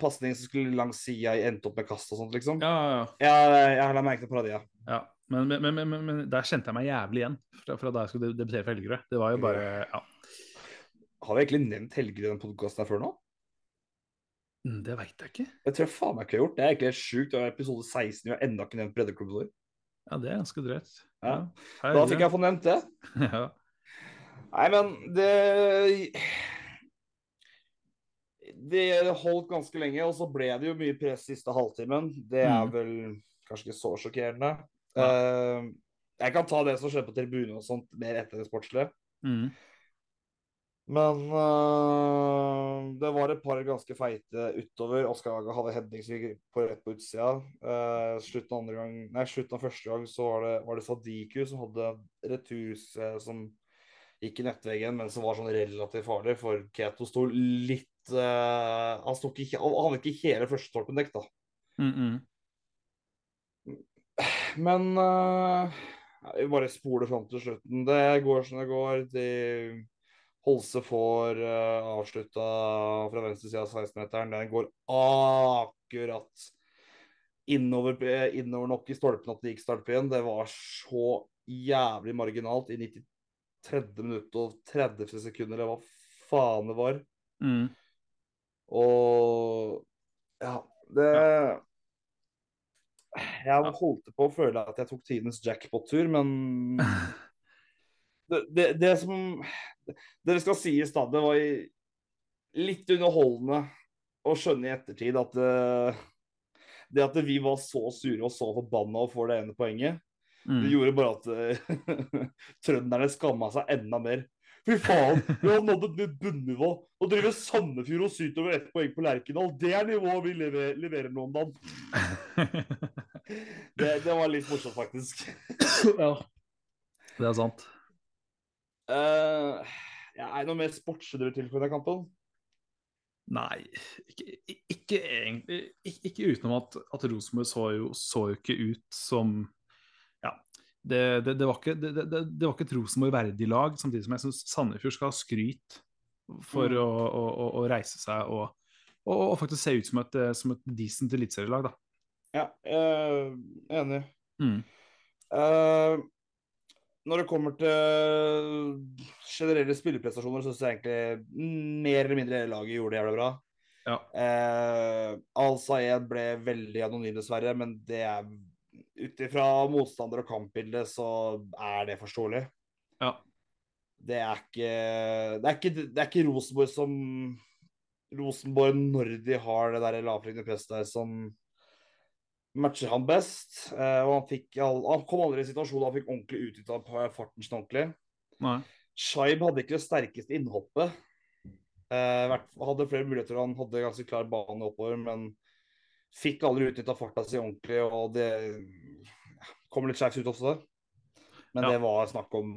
pasning som skulle langs sida endte opp med kast og sånt, liksom. ja, ja, Ja, jeg la merke til Paradia. ja. Men, men, men, men, men der kjente jeg meg jævlig igjen fra, fra da jeg skulle debutere for Helgerød. Det var jo bare Ja, Har vi egentlig nevnt Helgerød i den podkasten før nå? Mm, det veit jeg ikke. Det tror jeg faen meg ikke jeg har gjort. Det er egentlig helt sjukt. Det er episode 16, vi har ennå ikke nevnt breddeklubben vår. Ja, det er ganske drøyt. Ja. Da fikk jeg få nevnt det. ja. Nei, men det Det holdt ganske lenge, og så ble det jo mye press siste halvtimen. Det er Mm. vel kanskje ikke så sjokkerende. Ja. Eh, jeg kan ta det som skjedde på tribunen og sånt mer etter det sportslige. Mm. Men uh, det var et par ganske feite utover. Oskar Aga hadde heading som gikk på rett på utsida. Uh, slutten, av andre gang, nei, slutten av første gang så var det, var det Sadiku som hadde retur som gikk i nettveggen, men som var sånn relativt farlig, for Keto sto litt uh, Han sto ikke, han hadde ikke hele første stolpen dekt, da. Mm, mm. Men uh, vi bare spoler fram til slutten. Det går som det går. De Holse får uh, avslutta fra venstre side av 16-meteren. Den går akkurat innover, eh, innover nok i stolpen at det gikk stolpe igjen. Det var så jævlig marginalt i 93. minutt og 30 sekunder, eller hva faen det var. Mm. Og ja, det Jeg holdt på å føle at jeg tok tidens jackpot-tur, men det, det, det som Det skal si i stad, det var i- litt underholdende å skjønne i ettertid at det, det at vi var så sure og så forbanna og får det ene poenget, det Mm. gjorde bare at eh, trønderne skamma seg enda mer. Fy faen, vi har nådd et nytt bunnivå. Å drive Sandefjord og syte over ett poeng på Lerkendal. Det er nivået vi lever, leverer nå om dagen. Det, det var litt morsomt, faktisk. ja. Det er sant. Uh, ja, er det noe mer sportslig til for denne kampen? Nei, ikke, ikke egentlig. Ikke, ikke utenom at, at Rosenborg så så jo ikke ut som det, det, det, var ikke, det, det, var ikke Rosenborg verdig lag, samtidig som jeg syns Sandefjord skal ha skryt for Mm. å, å, å, reise seg og, og, og faktisk se ut som et, eh, som et decent eliteserielag, da. Ja, eh, enig. Mm. Eh, når det kommer til generelle spilleprestasjoner, så syns jeg egentlig mer eller mindre hele laget gjorde det jævlig bra. Ja. Eh, Al-Sayed ble veldig anonym, dessverre, men det er ut ifra motstander og kampbilde så er det forståelig. Ja. Det er ikke Det er ikke, det er ikke Rosenborg som Rosenborg når de har det der lavtliggende presset der som matcher han best. Eh, og han, fikk, han kom aldri i situasjonen han fikk ordentlig utnytta farten sin ordentlig. Nei. Shaib hadde ikke det sterkeste innhoppet. Eh, hadde flere muligheter, han hadde ganske klar bane oppover, men fikk aldri utnytta farta si ordentlig, og det kom litt skjevt ut også. Men Ja. det var snakk om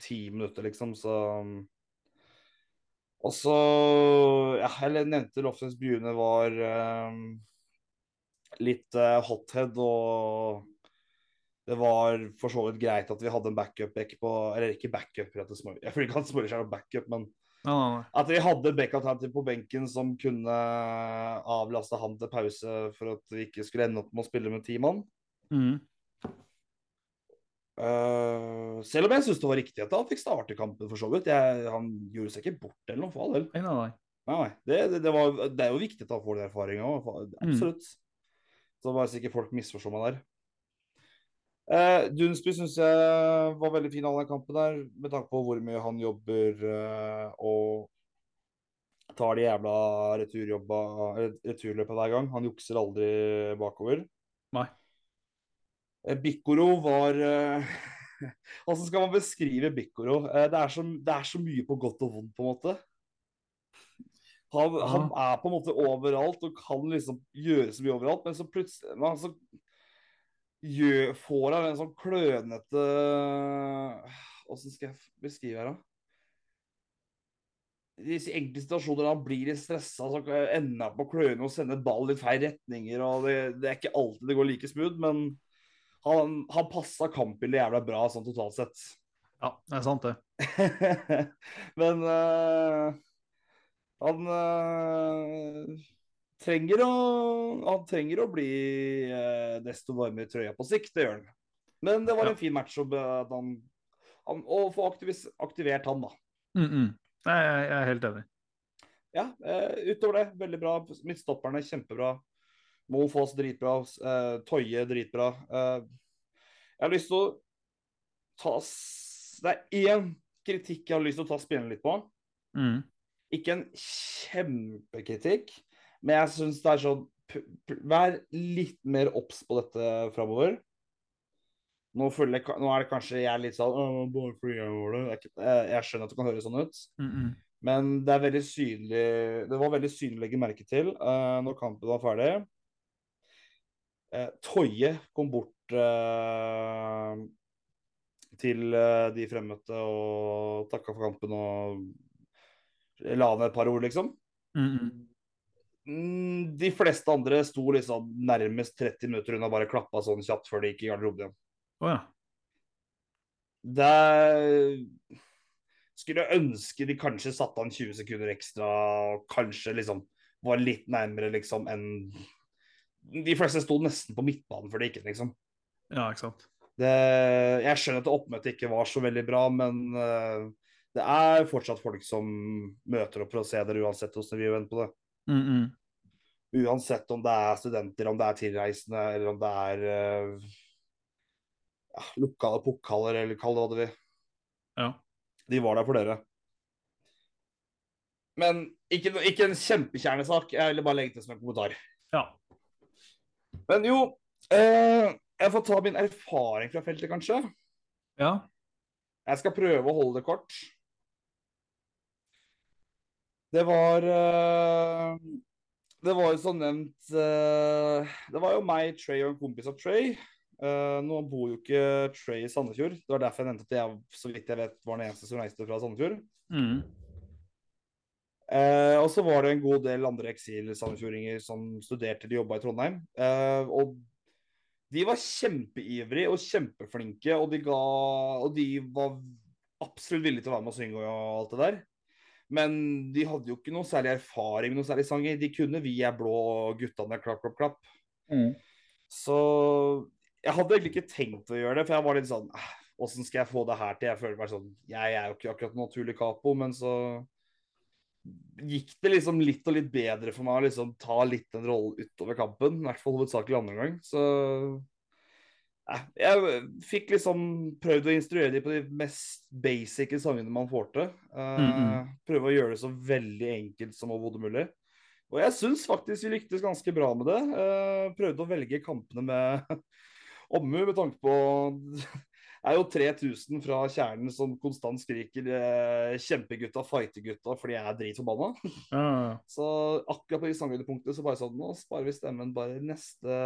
ti minutter, liksom, så Og så Ja, jeg nevnte Lofsens Bjune var eh, litt eh, hothead, og det var for så vidt greit at vi hadde en backup-back på Eller ikke backup, rett og slett. jeg føler ikke at smører er backup, men ja. at vi hadde backup-alternativ på benken som kunne avlaste han til pause for at vi ikke skulle ende opp med å spille med ti mann. Mm. Eh, selv om jeg syns det var riktig at han fikk starte kampen, for så vidt. Jeg, han gjorde seg ikke bort eller noe, for all del. Nei, nei, nei. Det, det, det, var, det er jo viktig at han får den erfaringa òg. Absolutt. Så bare så ikke folk misforstår meg der. Uh, Dunsby syns jeg var veldig fin all den kampen der, med tanke på hvor mye han jobber uh, og tar de jævla returløpa hver gang. Han jukser aldri bakover. Nei. Eh, Bikkoro var eh, Hvordan skal man beskrive Bikkoro? Eh, det, er så, det er så mye på godt og vondt, på en måte. Han, han er på en måte overalt og kan liksom gjøre så mye overalt, men så plutselig men så gjør, får han en sånn klønete Åssen skal jeg beskrive her, da? I disse enkelte situasjoner han blir litt stressa, så ender han på kløne og sende ball i feil retninger. og det, det er ikke alltid det går like smooth, men han, han passa kampbildet jævla bra sånn totalt sett. Ja, det er sant, det. Men uh, han uh, trenger å Han trenger å bli uh, desto varmere i trøya på sikt, det gjør han. Men det var Ja. en fin match å, få aktivis, aktivert han, da. Mm -mm. Jeg, jeg er helt enig. Ja, utover det, veldig bra. Midtstopperne kjempebra. Moen Foss dritbra. Eh, Toye dritbra. Eh, jeg har lyst til å ta Det er én kritikk jeg har lyst til å ta spillerne litt på. Mm. Ikke en kjempekritikk, men jeg syns det er sånn Vær litt mer obs på dette framover. Nå, jeg, nå er det kanskje jeg er litt sånn bare fordi jeg gjorde det. Jeg, jeg skjønner at det kan høres sånn ut. Mm -mm. Men det er veldig synlig Det var veldig synlig å legge merke til uh, når kampen var ferdig. Eh, Toje kom bort eh, til eh, de fremmøtte og takka for kampen og la ned et par ord, liksom. Mm -mm. Mm, De fleste andre sto liksom nærmest 30 minutter unna, bare klappa sånn kjapt før de gikk i garderoben igjen. Oh, ja. Det skulle jeg ønske de kanskje satte an 20 sekunder ekstra, og kanskje liksom var litt nærmere liksom enn De fleste sto nesten på midtbanen før de gikk inn, liksom. Ja, ikke sant. Det, jeg skjønner at oppmøtet ikke var så veldig bra, men uh, det er fortsatt folk som møter opp for å se dere uansett hvordan vi gjør på det. Mm -mm. Uansett om det er studenter, om det er tilreisende, eller om det er uh, ja, lokale pokaler, eller kall det hva du vil. Ja. De var der for dere. Men ikke, ikke en kjempekjernesak. Jeg ville bare legge til som en kommentar. Ja. Men jo, eh, jeg får ta min erfaring fra feltet, kanskje. ja. Jeg skal prøve å holde det kort. Det var eh, Det var jo som nevnt eh, Det var jo meg, Trey og en kompis av Trey. Eh, nå bor jo ikke Trey i Sandefjord. Det var derfor jeg nevnte at jeg så vidt jeg vet, var den eneste som reiste fra Sandefjord. Mm. Eh, og så var det en god del andre eksil-sandefjordinger som studerte eller jobba i Trondheim. Eh, og de var kjempeivrige og kjempeflinke, og de, ga, og de var absolutt villige til å være med og synge og alt det der. Men de hadde jo ikke noe særlig erfaring med noe særlig sanger. De kunne 'Vi er blå' og 'Guttane klapp, klapp, klapp'. Mm. Så jeg hadde egentlig ikke tenkt å gjøre det, for jeg var litt sånn "Ah, Åssen skal jeg få det her til? Jeg føler meg sånn Jeg er jo ikke akkurat naturlig capo, men så gikk det liksom litt og litt bedre for meg å liksom ta litt den rollen utover kampen. I hvert fall hovedsakelig andre gang. Så jeg fikk liksom prøvd å instruere dem på de mest basic sangene man får til. Eh, Mm, Prøve å gjøre det så veldig enkelt som overhodet mulig. Og jeg syns faktisk vi lyktes ganske bra med det. Eh, prøvde å velge kampene med omhu, med tanke på er jo 3000 fra kjernen som konstant skriker eh, 'kjempegutta, fightergutta' fordi jeg er dritforbanna. Ja. Så akkurat på de sanghøydepunktene så bare sånn Nå sparer vi stemmen bare neste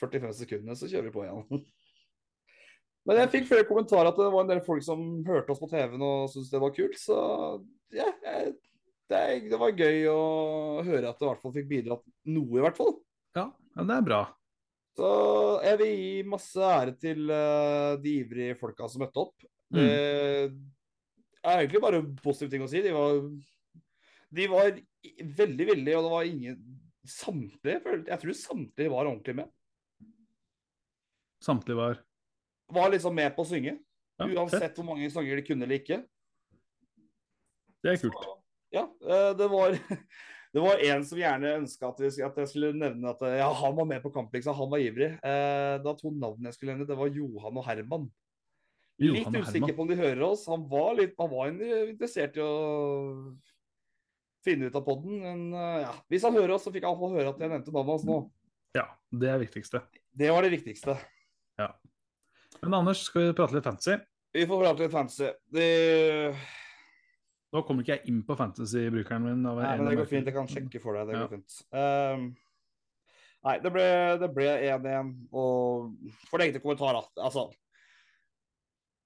45 sekundene, så kjører vi på igjen. Men jeg fikk flere kommentarer at det var en del folk som hørte oss på TV-en og syntes det var kult. Så ja, jeg, det, det var gøy å høre at det i hvert fall fikk bidratt noe, i hvert fall. ja, ja, det er bra. Så jeg vil gi masse ære til uh, de ivrige folka som møtte opp. Det er egentlig bare positive ting å si. De var, de var veldig villige, og det var ingen Samtlige, jeg tror samtlige var ordentlig med. Samtlige var Var liksom med på å synge. ja, fett. Uansett hvor mange sanger de kunne eller ikke. Det er kult. Ja, eh, det var Det var en som gjerne ønska at, at jeg skulle nevne at ja, han var med på kamp, liksom. Han var ivrig. Eh, da to navn jeg skulle nevne, det var Johan og Herman. Litt og usikker Herman. på om de hører oss. Han var litt han var interessert i å finne ut av podden. Men eh, ja, hvis han hører oss, så fikk han få høre at jeg nevnte navnet hans nå. Ja, det er viktigste. Det var det viktigste. Men Anders, skal vi prate litt fantasy? Vi får prate litt fancy. Det... Nå kommer ikke jeg inn på fantasy-brukeren min. Nei, men det går fint. Jeg kan sjekke for deg. Det Ja. går fint. Um, nei, det ble det ble 1-1. Og for det enkelte kommentar. Altså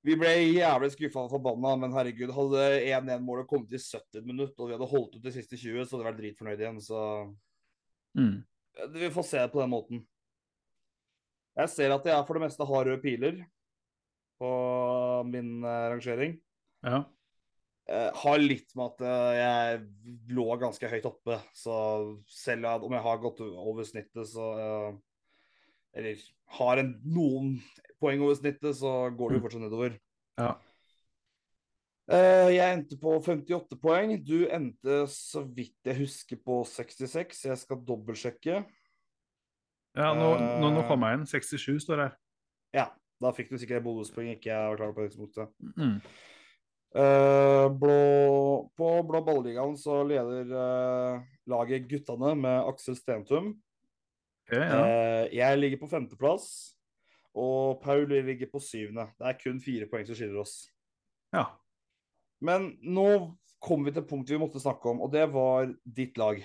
Vi ble jævlig skuffa og forbanna, men herregud, hadde 1-1-målet kommet i 70 minutter, og vi hadde holdt ut de siste 20, så hadde vi vært dritfornøyd igjen. Så Mm. vi får se det på den måten. Jeg ser at jeg for det meste har røde piler på min eh, rangering. Ja. Eh, har litt med at eh, jeg lå ganske høyt oppe, så selv om jeg har gått over snittet, så eh, Eller har en, noen poeng over snittet, så går det jo fortsatt nedover. ja. Jeg endte på 58 poeng. Du endte, så vidt jeg husker, på 66. Jeg skal dobbeltsjekke. ja nå, nå, nå kom jeg inn. 67 står her. Ja, da fikk du sikkert bonuspoeng ikke jeg var klar på det tidspunktet. Mm. Eh, blå, på Blå ballligaen så leder eh, laget Guttene med Aksel Stentum. Okay, ja. Eh, jeg ligger på femteplass, og Paul ligger på syvende. Det er kun fire poeng som skiller oss. ja. Men nå kom vi til punktet vi måtte snakke om, og det var ditt lag.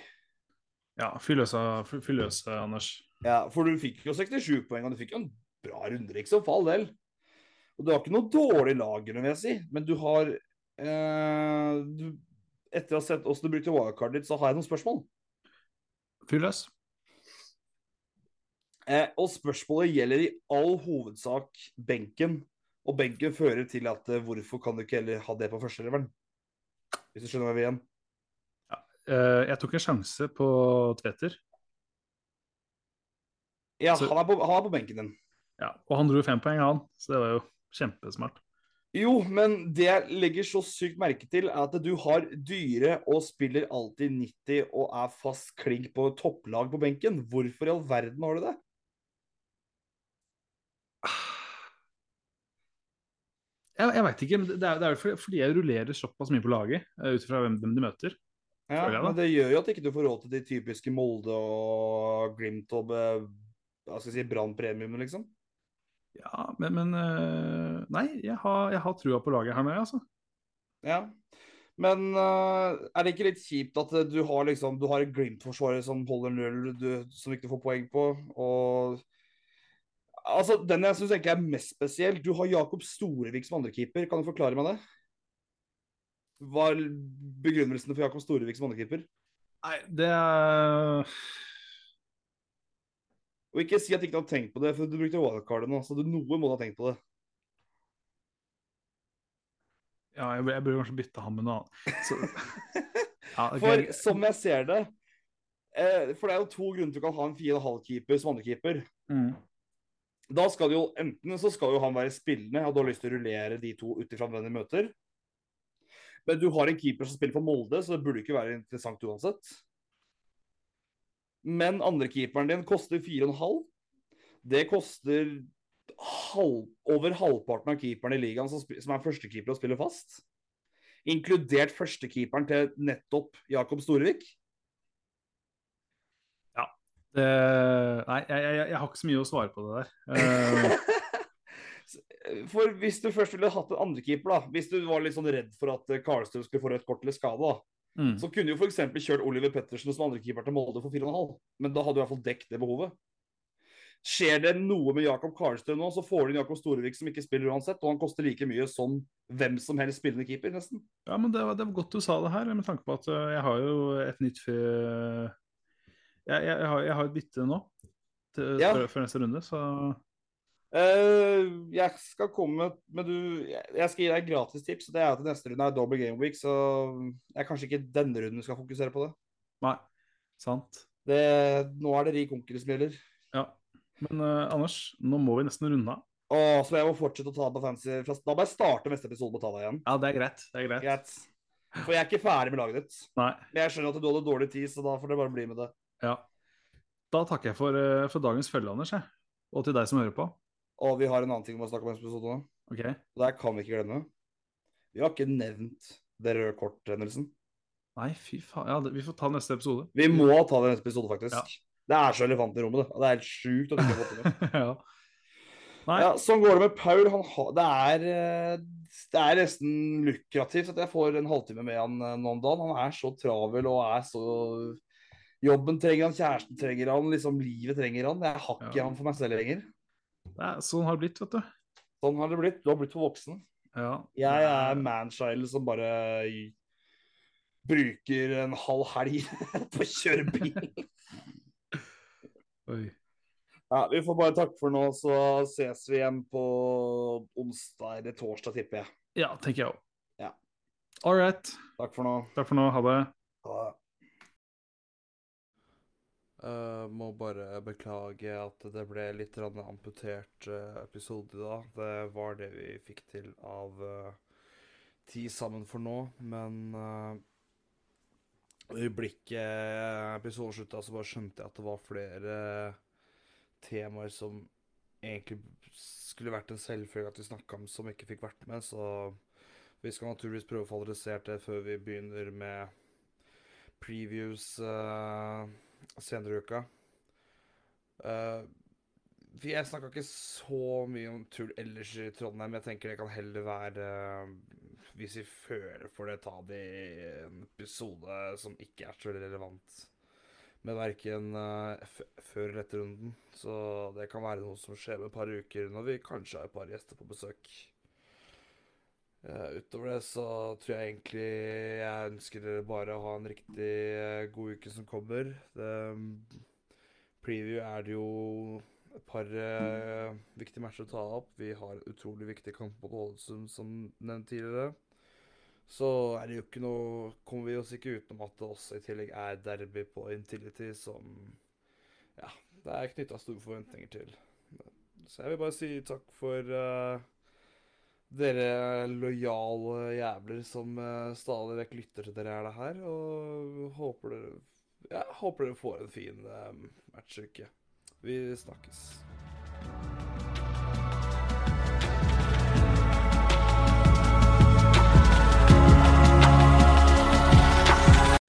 ja. fylløse fyll fyll løs, Anders. Ja, For du fikk jo 67 poeng, og du fikk jo en bra runde, liksom, for all del. Og du har ikke noe dårlig lager, vil jeg si, men du har eh, du, Etter å ha sett åssen du brukte wildcardet ditt, så har jeg noen spørsmål. Fyll løs. Eh, og spørsmålet gjelder i all hovedsak benken. Og benken fører til at eh, hvorfor kan du ikke heller ha det på førsteeleveren? Hvis du skjønner hva vil igjen? Eh, jeg tok en sjanse på Tveter, Ja, Så- han er, på, han er på benken din. ja. og han dro fem poeng, han. Så det var jo kjempesmart. Jo, men det jeg legger så sykt merke til, er at du har dyre og spiller alltid 90 og er fast klink på topplag på benken. Hvorfor i all verden har du det? Jeg, jeg veit ikke, men det er, det er fordi- fordi jeg rullerer såpass mye på laget, eh, ut ifra hvem, de møter. Ja, men det gjør jo at ikke du får råd til de typiske Molde og Glimt og eh, skal si, Brann-premiumene, liksom. Ja, men, men eh, Nei, jeg har, jeg har trua på laget her nå, altså. Ja. Men eh, er det ikke litt kjipt at du har liksom Du har et Glimt-forsvarer som holder null, du, som ikke får poeng på, og Altså, Den jeg syns er mest spesiell Du har Jakob Storevik som andrekeeper. Kan du forklare meg det? Hva er begrunnelsen for Jakob Storevik som andrekeeper? Nei, det er Og ikke si at du ikke har tenkt på det, for du brukte wildcardet nå, så du, noe må ha tenkt på det. Ja, jeg, jeg burde kanskje bytte ham med noe annet. Så, ja, okay. For som jeg ser det eh, For det er jo to grunner til kan ha en 4,5-keeper som andrekeeper. mm. Da skal jo enten så skal jo han være spillende, og du har lyst til å rullere de to ut ifra hvem de møter. Men du har en keeper som spiller for Molde, så det burde ikke være interessant uansett. Men andrekeeperen din koster 4,5. Det koster halv, over halvparten av keeperne i ligaen som, som er førstekeeper og spiller fast. Inkludert førstekeeperen til nettopp Jakob Storevik. det, Nei, jeg, jeg, jeg har ikke så mye å svare på det der. Eh, For hvis du først ville hatt en andrekeeper, hvis du var litt sånn redd for at Karlstrøm skulle få rødt kort eller skade, da, mm. så kunne jo f.eks. kjørt Oliver Pettersen som andrekeeper til Molde for 4,5. Men da hadde du i hvert fall dekket det behovet. Skjer det noe med Jakob Karlstrøm nå, så får du inn Jakob Storevik som ikke spiller uansett, og han koster like mye som hvem som helst spillende keeper, nesten. Ja, men det var, det var godt du sa det her, med tanke på at eh, jeg har jo et nytt fyr. Jeg, jeg, jeg, har, jeg har et bytte nå til, Ja. før, neste runde, så jeg skal komme med du Jeg skal gi deg et gratis tips. og Det er at neste runde er double game week, så jeg kanskje ikke denne runden skal fokusere på det. Nei. Sant. det nå er det rik onkel som gjelder. Ja. Men uh, Anders, nå må vi nesten runde av. Åh, så jeg må fortsette å ta på fancy. Da må jeg starte neste episode med å ta deg igjen. Ja, det er greit. Det er greit. Greit. For jeg er ikke ferdig med laget ditt. Nei. Men jeg skjønner at du hadde dårlig tid, så da får det bare bli med det. Ja. Da takker jeg for, eh, for dagens følge, Anders. Jeg. Og til deg som hører på. Og vi har en annen ting vi må snakke om i episode. nå. Ok. Og det kan vi ikke glemme. Vi har ikke nevnt det røde kort-hendelsen. Nei, fy faen. Ja, det, vi får ta neste episode. Vi må ta det neste episode, faktisk. Ja. Det er så elefant i rommet, det. Og Det er helt sjukt at du ikke har fått det med. ja. Ja, sånn går det med Paul. Han har, det, er, eh, det er nesten lukrativt at jeg får en halvtime med han eh, nå om dagen. Han er så travel og er så Jobben trenger han, kjæresten trenger han, liksom livet trenger han. Jeg har ikke Ja. han for meg selv lenger. Er, sånn har det blitt, vet du. Sånn har det blitt. Du har blitt for voksen. Ja. Jeg er manchild som bare bruker en halv helg på å kjøre bil. Oi. Ja, vi får bare takke for nå, så ses vi igjen på onsdag eller torsdag, tipper jeg. Ja, tenker jeg òg. Ja. All right. Takk for nå. Takk for nå. Ha det. Ha det. Eh, må bare beklage at det ble litt amputert uh, episode i. Det var det vi fikk til av uh, tid sammen for nå, men uh, øyeblikket episoden slutta, så bare skjønte jeg at det var flere temaer som egentlig skulle vært en selvfølge at vi snakka om, som ikke fikk vært med, så vi skal naturligvis prøve å få adressert det før vi begynner med previews eh, senere i uka. Uh, jeg snakka ikke så mye om tull ellers i Trondheim. Jeg tenker det kan heller være eh, Hvis vi føler for det, ta det i en episode som ikke er så relevant. Med verken eh, før eller etter runden. Så det kan være noe som skjer med et par uker når vi kanskje har et par gjester på besøk. Eh, utover det så tror jeg egentlig jeg ønsker dere bare å ha en riktig eh, god uke som kommer. Det, preview er det jo et par uh, viktige matcher å ta opp. Vi har en utrolig viktig kamp mot Ålesund, som nevnt tidligere. Så er det jo ikke noe Kommer vi oss ikke utenom at det også i tillegg er derby på Intility, som Ja, det er knytta store forventninger til. Så jeg vil bare si takk for eh, dere lojale jævler som eh, stadig vekk lytter til dere er det her. Og håper dere, ja, håper dere får en fin um, matchuke. Vi snakkes.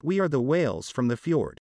We are the whales from the fjord.